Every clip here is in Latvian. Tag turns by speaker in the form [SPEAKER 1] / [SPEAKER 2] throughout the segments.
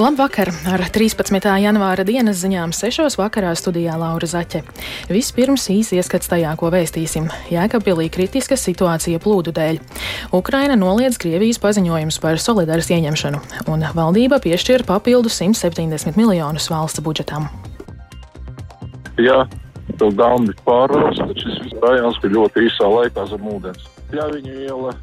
[SPEAKER 1] Labvakar! Ar 13. janvāra dienas ziņām 6. vakarā studijā Laura Zaķe. Vispirms īsi ieskats tajā, ko vēstīsim. Jēkabpilī kritiska situācija plūdu dēļ. Ukraina noliedz Krievijas paziņojumus par solidāras ieņemšanu, un valdība piešķir papildu 170 miljonus valsts budžetam.
[SPEAKER 2] Ja tev dāmas pārvērst, tad šis rajons ir ļoti īsā laikā zem ūdens. Ja viņu iela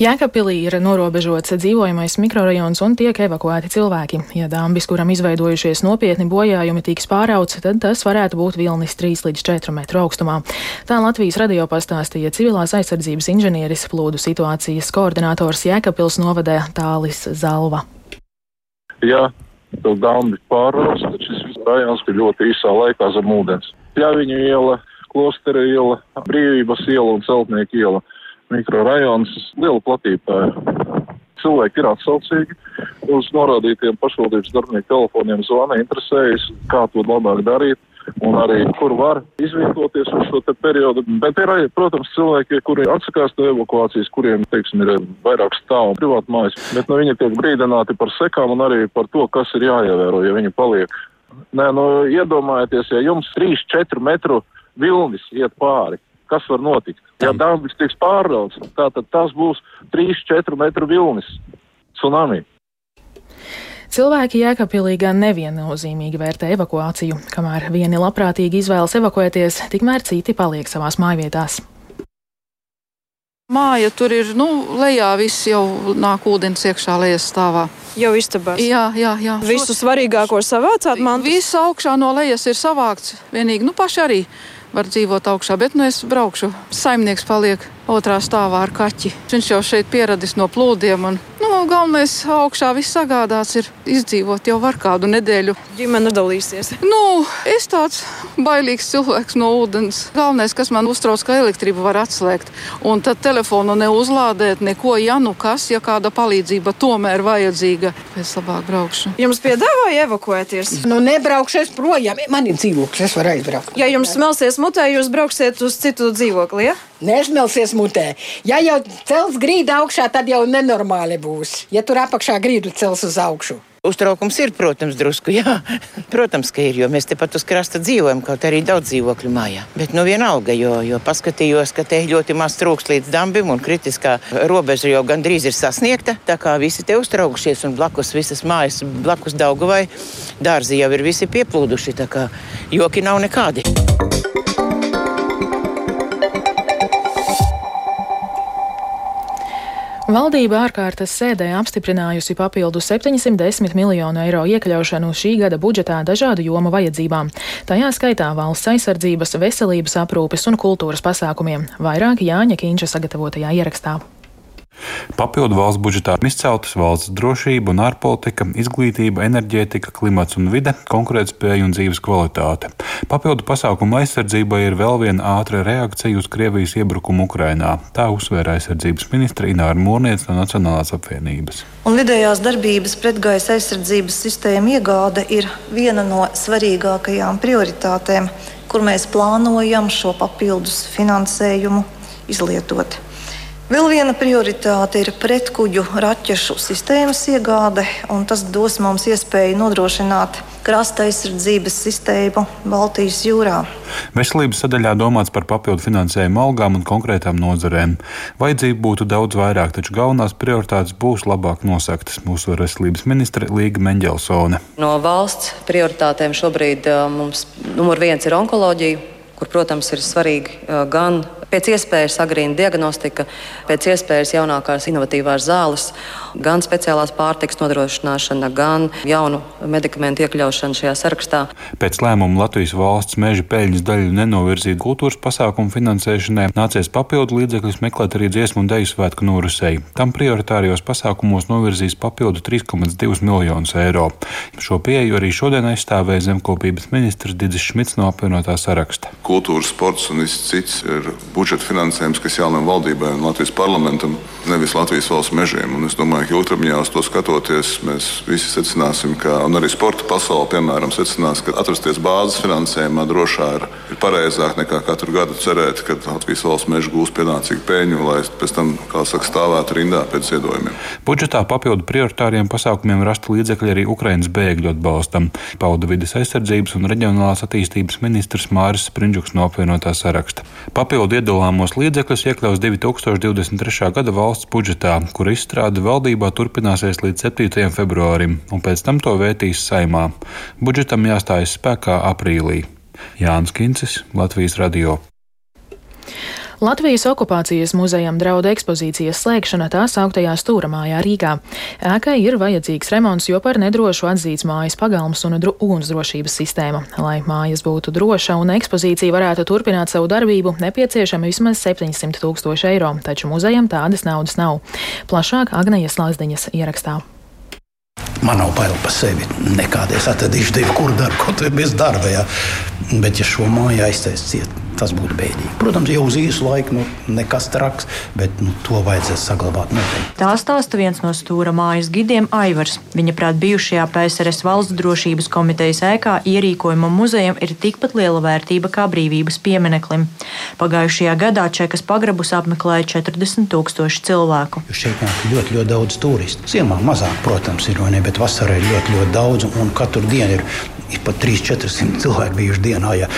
[SPEAKER 1] Jēkabpilī ir norobežots dzīvojamais mikrorajons un tiek evakuēti cilvēki. Ja dambis, kuram izveidojušies nopietni bojājumi, tiks pārauts, tad tas varētu būt vilnis 3 līdz 4 metru augstumā. Tā Latvijas radio pastāstīja civilās aizsardzības inženieris plūdu situācijas koordinators Jēkabpils novadē Tālis Zalva.
[SPEAKER 2] Ja tev dambis pārvērst, tad šis viss rajons ir ļoti īsā laikā zem ūdens. Ja viņu iela, klostera iela, brīvības iela un celtnieku iela mikrorajons, liela platība. Cilvēki ir atsaucīgi uz norādītiem pašvaldības darbinieku telefoniem, zvana, interesējas, kā to labāk darīt. Un arī, kur var izvietoties uz šo periodu. Bet ir arī, protams, cilvēki, kuri atsakās no evakuācijas, kuriem, teiksim, ir vairāk stāvu privātu mājas. Bet nu, viņi tiek brīdināti par sekām un arī par to, kas ir jāievēro, ja viņi paliek. Nē, nu, iedomājieties, ja jums 3-4 metru vilnis iet pāri, kas var notikt. Ja dambis tiks pārrauts, tad tas būs 3-4 metru vilnis tsunami.
[SPEAKER 1] Cilvēki Jēkabpilī gan neviennozīmīgi vērtē evakuāciju, kamēr vieni labprātīgi izvēlas evakuēties, tikmēr citi paliek savās mājvietās.
[SPEAKER 3] Māja tur ir, nu, lejā viss jau nāk ūdens iekšā lejas stāvā.
[SPEAKER 4] Jau istabās.
[SPEAKER 3] Jā, jā, jā.
[SPEAKER 4] Visu svarīgāko savācāt man.
[SPEAKER 3] Viss augšā no lejas ir savākts. Vienīgi, nu, paši arī var dzīvot augšā, bet nu es braukšu. Saimnieks paliek otrā stāvā ar kaķi. Viņš jau šeit pieradis no plūdiem. Un, nu, galvenais augšā viss sagādāts ir izdzīvot jau var kādu nedēļu.
[SPEAKER 4] Ģimene dalīsies.
[SPEAKER 3] Nu, es tāds bailīgs cilvēks no ūdens. Galvenais, kas man uztrauc, ka elektrību var atslēgt. Un tad telefonu neuzlādēt, neko, ja nu kas, ja kāda palīdzība tomēr vajadzīga. Es labāk braukšu.
[SPEAKER 4] Jums piedāvāja evakuēties?
[SPEAKER 5] Nu, nebraukšu es projām. Man ir dzīvoklis, es varu aizbraukt.
[SPEAKER 4] Ja jums smelsies mutē, jūs brauksiet uz citu dzīvokli, ja?
[SPEAKER 5] Nesmelsies mutē. Ja jau cels grīdu augšā, tad jau nenormāli būs. Ja tur apakšā grīdu cels uz augšu.
[SPEAKER 6] Uztraukums ir, protams, drusku. Jā. Protams, ka ir, jo mēs tepat uz krasta dzīvojam, kaut arī daudz dzīvokļu mājā. Bet nu vienalga, jo, jo paskatījos, ka te ļoti maz trūks līdz dambim un kritiskā robeža jau gandrīz ir sasniegta. Tā kā visi te uztraukušies un blakus visas mājas, blakus Daugavai dārzi jau ir visi pieplūduši. Tā kā joki nav nekādi.
[SPEAKER 1] Valdība ārkārtas sēdē apstiprinājusi papildu 710 miljonu eiro iekļaušanu šī gada budžetā dažādu jomu vajadzībām. Tajā skaitā valsts aizsardzības, veselības aprūpes un kultūras pasākumiem, vairāk Jāņa Kīņša sagatavotajā ierakstā.
[SPEAKER 7] Papildu valsts budžetā izceltas valsts drošība un ārpolitika, izglītība, enerģētika, klimats un vide, konkurētspēja un dzīves kvalitāte. Papildu pasākumu aizsardzībai ir vēl viena ātra reakcija uz Krievijas iebrukumu Ukrainā. Tā uzsvēra aizsardzības ministra Ināra Mūrniec no Nacionālās apvienības.
[SPEAKER 8] Un vidējās darbības pretgaisa aizsardzības sistēma iegāde ir viena no svarīgākajām prioritātēm, kur mēs plānojam šo papildus finansējumu izlietot. Vēl viena prioritāte ir pretkuģu raķešu sistēmas iegāde, un tas dos mums iespēju nodrošināt krasta aizsardzības sistēmu Baltijas jūrā.
[SPEAKER 7] Veselības sadaļā domāts par papildu finansējumu algām un konkrētām nozarēm. Vajadzība būtu daudz vairāk, taču galvenās prioritātes būs labāk nosaktas, mūsu veselības ministre Līga Mendelsone.
[SPEAKER 9] No valsts prioritātēm šobrīd mums numur viens ir onkoloģija, kur, protams, ir svarīgi gan pēc iespējas agrīna diagnostika, pēc iespējas jaunākās inovatīvās zāles, gan speciālās pārtiks nodrošināšana, gan jaunu medikamentu iekļaušana šajā sarakstā.
[SPEAKER 7] Pēc lēmuma Latvijas valsts meža peļņas daļu nenovirzīt kultūras pasākumu finansēšanai, nācies papildu līdzekļus meklēt arī dziesmu un deju svētku norisei. Tam prioritārijos pasākumos novirzīs papildu 3,2 miljonus eiro. Šo pieeju arī šodien aizstāvēja zemkopības ministrs Digis Šmits no apvienotā saraksta.
[SPEAKER 10] Kultūras, sports un viss cits ir budžeta finansējums, kas jālem valdībai un Latvijas parlamentam, nevis Latvijas valsts mežiem. Un es domāju, ka ilgtermiņā uz to skatoties, mēs visi secināsim, ka arī sporta pasaule, piemēram, secinās, ka atrasties bāzes finansējumā drošā ir, ir pareizāk nekā katru gadu cerēt, ka Latvijas valsts meža gūs pienācīgu peļņu, lai pēc tam, kā saka, stāvētu rindā pēc ziedojumiem.
[SPEAKER 7] Budžetā papildu prioritāriem pasākumiem rasta līdzekļi arī Ukraiņas bēgļu atbalstam, pauda vidas aizsardzības un reģionālās attīstības ministrs Māris Sprindžuks no apvienotā saraksta. Papildu iedalāmos līdzekļus iekļaus 2023. gada valsts budžetā, kura izstrāde valdībā turpināsies līdz 7. februārim, un pēc tam to vērtīs saimā. Budžetam jāstājas spēkā aprīlī. Jānis Kincis, Latvijas Radio.
[SPEAKER 1] Latvijas okupācijas muzejam draud ekspozīcijas slēgšana tā sauktajā stūramājā Rīgā. Ēkai ir vajadzīgs remonts, jo par nedrošu atzīts mājas pagalms un ugunsdrošības sistēma. Lai mājas būtu droša un ekspozīcija varētu turpināt savu darbību, nepieciešama vismaz 700 tūkstoši eiro, taču muzejam tādas naudas nav. Plašāk Agnejas Lazdiņas ierakstā.
[SPEAKER 11] Man nav bail par sevi. Nekādēļ es atradīšu divu kur darbu, kaut arī bez darba. Jā. Bet, ja šo māju aiztaisīs ciet, tas būtu bēdīgi. Protams, jau uz īsu laiku nu, nekas traks, bet nu, to vajadzēs saglabāt noteikti.
[SPEAKER 12] Tā stāsta viens no stūra mājas gidiem Aivars. Viņa prāt, bijušajā PSRS valsts drošības komitejas ēkā ierīkojuma muzejam ir tikpat liela vērtība kā brīvības piemineklim. Pagājušajā gadā Čekas pagrabus apmeklēja 40 tūkstoši cilvēku.
[SPEAKER 11] Šeit nāk ļoti, ļoti daudz turistu. Ziemā mazāk, protams, ir, ne, bet vasarā ir ļoti, ļoti daudz un katru dienu ir ir pat 300-400 cilvēki bijuši dienā. Ja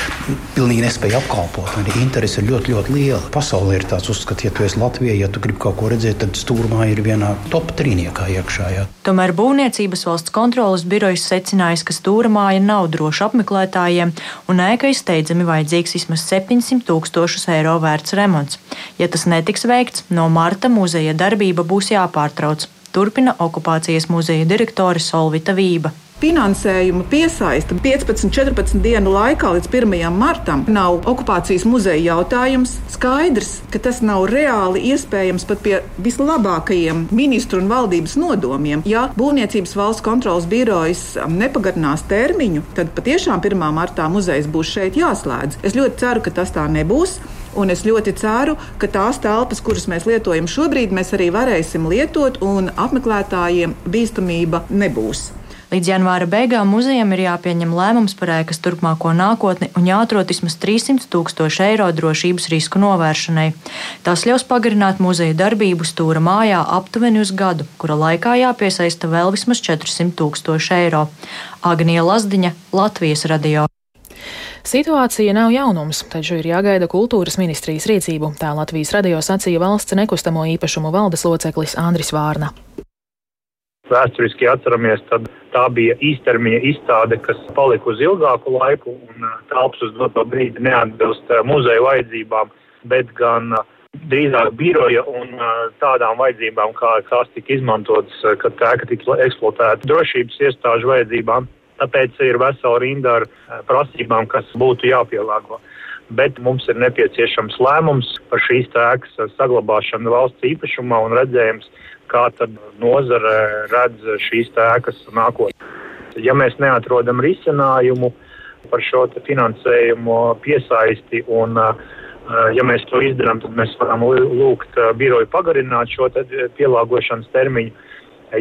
[SPEAKER 11] pilnīgi nespēja apkalpot, arī interese ir ļoti, ļoti liela. Pasaulē ir tāds uzskats, ja tu esi Latvijā, ja tu gribi kaut ko redzēt, tad stūrmā ir vienā top trīniekā iekšā. Ja.
[SPEAKER 12] Tomēr Būvniecības valsts kontrolas birojas secinājis, ka stūrmāja nav droša apmeklētājiem un ēkai steidzami vajadzīgs vismaz 700 tūkstošus eiro vērts remonts. Ja tas netiks veikts, no marta muzeja darbība būs jāpārtrauc. Turpina okupācijas muzeja direktore Solvita Vība
[SPEAKER 13] finansējumu piesaista 15-14 dienu laikā līdz 1. martam nav okupācijas muzeja jautājums. Skaidrs, ka tas nav reāli iespējams pat pie vislabākajiem ministru un valdības nodomiem. Ja Būvniecības valsts kontrolas birojas nepagarinās termiņu, tad patiešām 1. martā muzejs būs šeit jāslēdz. Es ļoti ceru, ka tas tā nebūs. Un es ļoti ceru, ka tās telpas, kuras mēs lietojam šobrīd, mēs arī varēsim lietot, un apmeklētājiem bīstamība nebūs.
[SPEAKER 12] Līdz janvāra beigām muzejam ir jāpieņem lēmums par ēkas turpmāko nākotni un jāatrod vismaz 300 tūkstoši eiro drošības risku novēršanai. Tas ļaus pagarināt muzeja darbību stūra mājā aptuveni uz gadu, kura laikā jāpiesaista vēl vismaz 400 tūkstoši eiro. Agnija Lazdiņa, Latvijas radio.
[SPEAKER 1] Situācija nav jaunums, taču ir jāgaida kultūras ministrijas rīcību, tā Latvijas radio sacīja valsts nekustamo īpašumu valdes loceklis Andris Vārna
[SPEAKER 14] vēsturiski atceramies, tad tā bija īstermiņa izstāde, kas palika uz ilgāku laiku un telpas uz doto brīdi neatbilst muzeja vajadzībām, bet gan drīzāk biroja un tādām vajadzībām, kā tās tika izmantotas, kad tēka tika eksploatēta drošības iestāžu vajadzībām. Tāpēc ir vesela rinda ar prasībām, kas būtu jāpielāgo bet mums ir nepieciešams lēmums par šīs tēkas saglabāšanu valsts īpašumā un redzējums, kā tad nozare redz šīs tēkas nākotnē. Ja mēs neatrodam risinājumu par šo finansējumu piesaisti un ja mēs to izdarām, tad mēs varam lūgt biroju pagarināt šo pielāgošanas termiņu.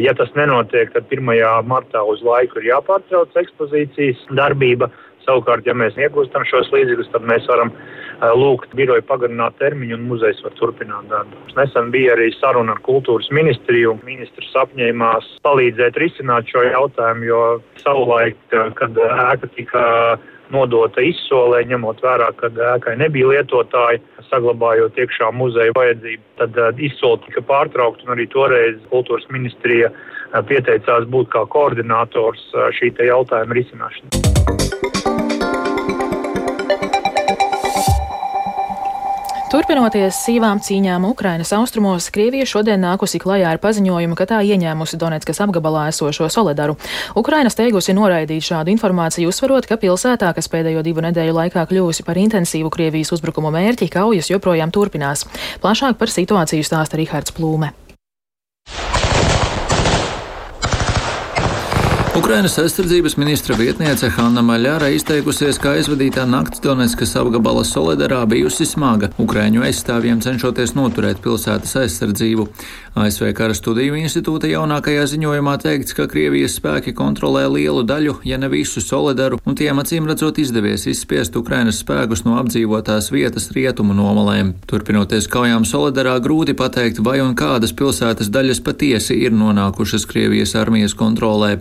[SPEAKER 14] Ja tas nenotiek, tad 1. martā uz laiku ir jāpārtrauc ekspozīcijas darbība. Savukārt, ja mēs iegūstam šos līdzekļus, tad mēs varam lūgt biroju pagarināt termiņu un muzejs var turpināt darbu. Nesen bija arī saruna ar kultūras ministriju. Ministrs apņēmās palīdzēt risināt šo jautājumu, jo savulaik, kad ēka tika nodota izsolē, ņemot vērā, ka ēkai nebija lietotāji, saglabājot iekšā muzeja vajadzību, tad izsole tika pārtraukta un arī toreiz kultūras ministrija pieteicās būt kā koordinators šī jautājuma risināšanai.
[SPEAKER 1] Turpinoties sīvām cīņām Ukrainas austrumos, Krievija šodien nākusi klajā ar paziņojumu, ka tā ieņēmusi Donetskas apgabalā esošo Soledaru. Ukraina steigusi noraidīt šādu informāciju, uzsverot, ka pilsētā, kas pēdējo divu nedēļu laikā kļuvusi par intensīvu Krievijas uzbrukumu mērķi, kaujas joprojām turpinās. Plašāk par situāciju stāsta Rihards Plūme.
[SPEAKER 15] Ukrainas aizsardzības ministra vietniece Hanna Maļāra izteikusies, ka aizvadītā nakts Donetskas apgabala Solidarā bijusi smaga Ukraiņu aizstāvjiem cenšoties noturēt pilsētas aizsardzību. ASV Kara studiju institūta jaunākajā ziņojumā teikts, ka Krievijas spēki kontrolē lielu daļu, ja ne visu Solidaru, un tiem acīm redzot izdevies izspiest Ukrainas spēkus no apdzīvotās vietas rietumu nomalēm. Turpinoties kaujām Solidarā, grūti pateikt, vai un kādas pilsētas daļas patiesi ir nonākušas Krievijas armijas kontrolē.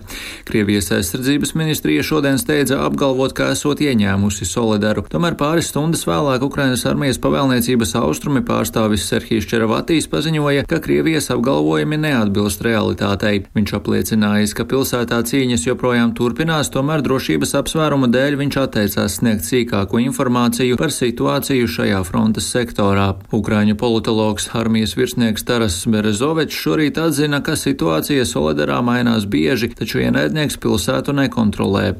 [SPEAKER 15] Krievijas aizsardzības ministrija šodien steidza apgalvot, ka esot ieņēmusi Solidaru. Tomēr pāris stundas vēlāk Ukrainas armijas pavēlniecības austrumi pārstāvis Serhijas Čeravatīs paziņoja, ka Krievijas apgalvojumi neatbilst realitātei. Viņš apliecinājis, ka pilsētā cīņas joprojām turpinās, tomēr drošības apsvērumu dēļ viņš atteicās sniegt sīkāku informāciju par situāciju šajā frontes sektorā. Ukraiņu politologs armijas virsnieks Taras Berezovečs šorīt atzina, ka situācija Solidarā mainās bieži, taču ienaidnieki ienaidnieks pilsētu nekontrolē.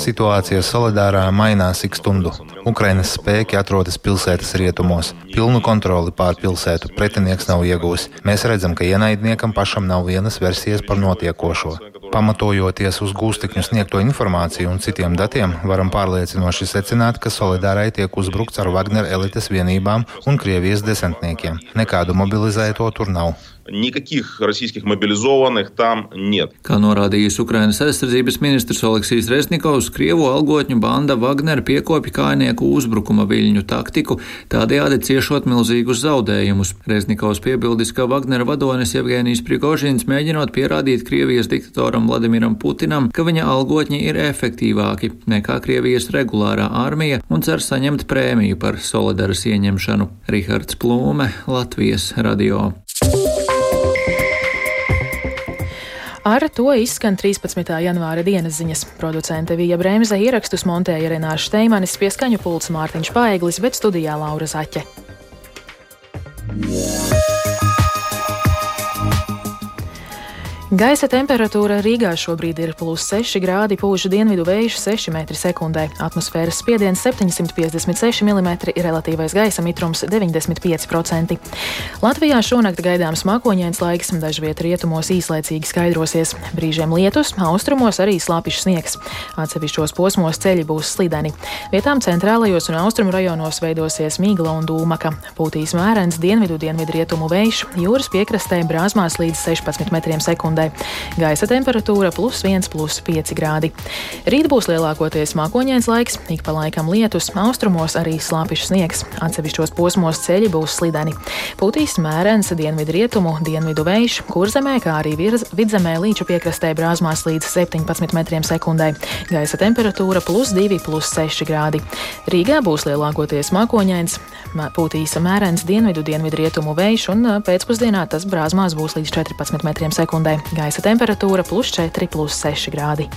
[SPEAKER 16] Situācija Solidārā mainās ik stundu. Ukrainas spēki atrodas pilsētas rietumos. Pilnu kontroli pār pilsētu pretinieks nav iegūs. Mēs redzam, ka ienaidniekam pašam nav vienas versijas par notiekošo. Pamatojoties uz gūstekņu sniegto informāciju un citiem datiem, varam pārliecinoši secināt, ka Solidārai tiek uzbrukts ar Wagner elites vienībām un Krievijas desantniekiem. Nekādu mobilizēto tur nav.
[SPEAKER 17] Никаких российских мобилизованных там нет.
[SPEAKER 15] Kā norādījis Ukrainas aizsardzības ministrs Oleksijas Resnikovs, Krievu algotņu banda Wagner piekopja kājnieku uzbrukuma viļņu taktiku, tādējādi ciešot milzīgus zaudējumus. Resnikovs piebildis, ka Wagner vadonis Evgenijs Prigožins mēģinot pierādīt Krievijas diktatoram Vladimiram Putinam, ka viņa algotņi ir efektīvāki nekā Krievijas regulārā armija un cer saņemt prēmiju par solidaras ieņemšanu. Rihards Plūme, Latvijas radio.
[SPEAKER 1] Ar to izskan 13. janvāra dienas ziņas. Producente Vija Bremse ierakstus montēja Renāša Steimanis, pieskaņu pults Mārtiņš Paeglis, bet studijā Laura Zaķe. Yeah. Gaisa temperatūra Rīgā šobrīd ir plus 6 grādi, pūš dienvidu vējš 6 m2, atmosfēras spiediens 756 mm, relatīvais gaisa mitrums 95%. Latvijā šonakt gaidāms mākoņains laiks, dažviet rietumos īslaicīgi skaidrosies, brīžiem lietus, austrumos arī slāpišs sniegs. Atsevišķos posmos ceļi būs slideni. Vietām centrālajos un austrumu rajonos veidosies mīgla un dūmaka. Pūtīs mērens dienvidu dienvidu rietumu vējš, jūras piekrastē brāzmās līdz 16 m2 stundai. Gaisa temperatūra plus 1, plus 5 grādi. Rīt būs lielākoties mākoņains laiks, ik pa laikam lietus, austrumos arī slāpišs sniegs. Atsevišķos posmos ceļi būs slideni. Pūtīs mērens dienvidu rietumu, dienvidu vējš, kurzemē, kā arī virz, vidzemē līču piekrastē brāzmās līdz 17 metriem sekundē. Gaisa temperatūra plus 2, plus 6 grādi. Rīgā būs lielākoties mākoņains, pūtīs mērens dienvidu, dienvidu rietumu vējš, un pēcpusdienā tas brāzmās būs līdz 14 metriem sekundē. Gaisa temperatūra plus 4, plus 6 grādi.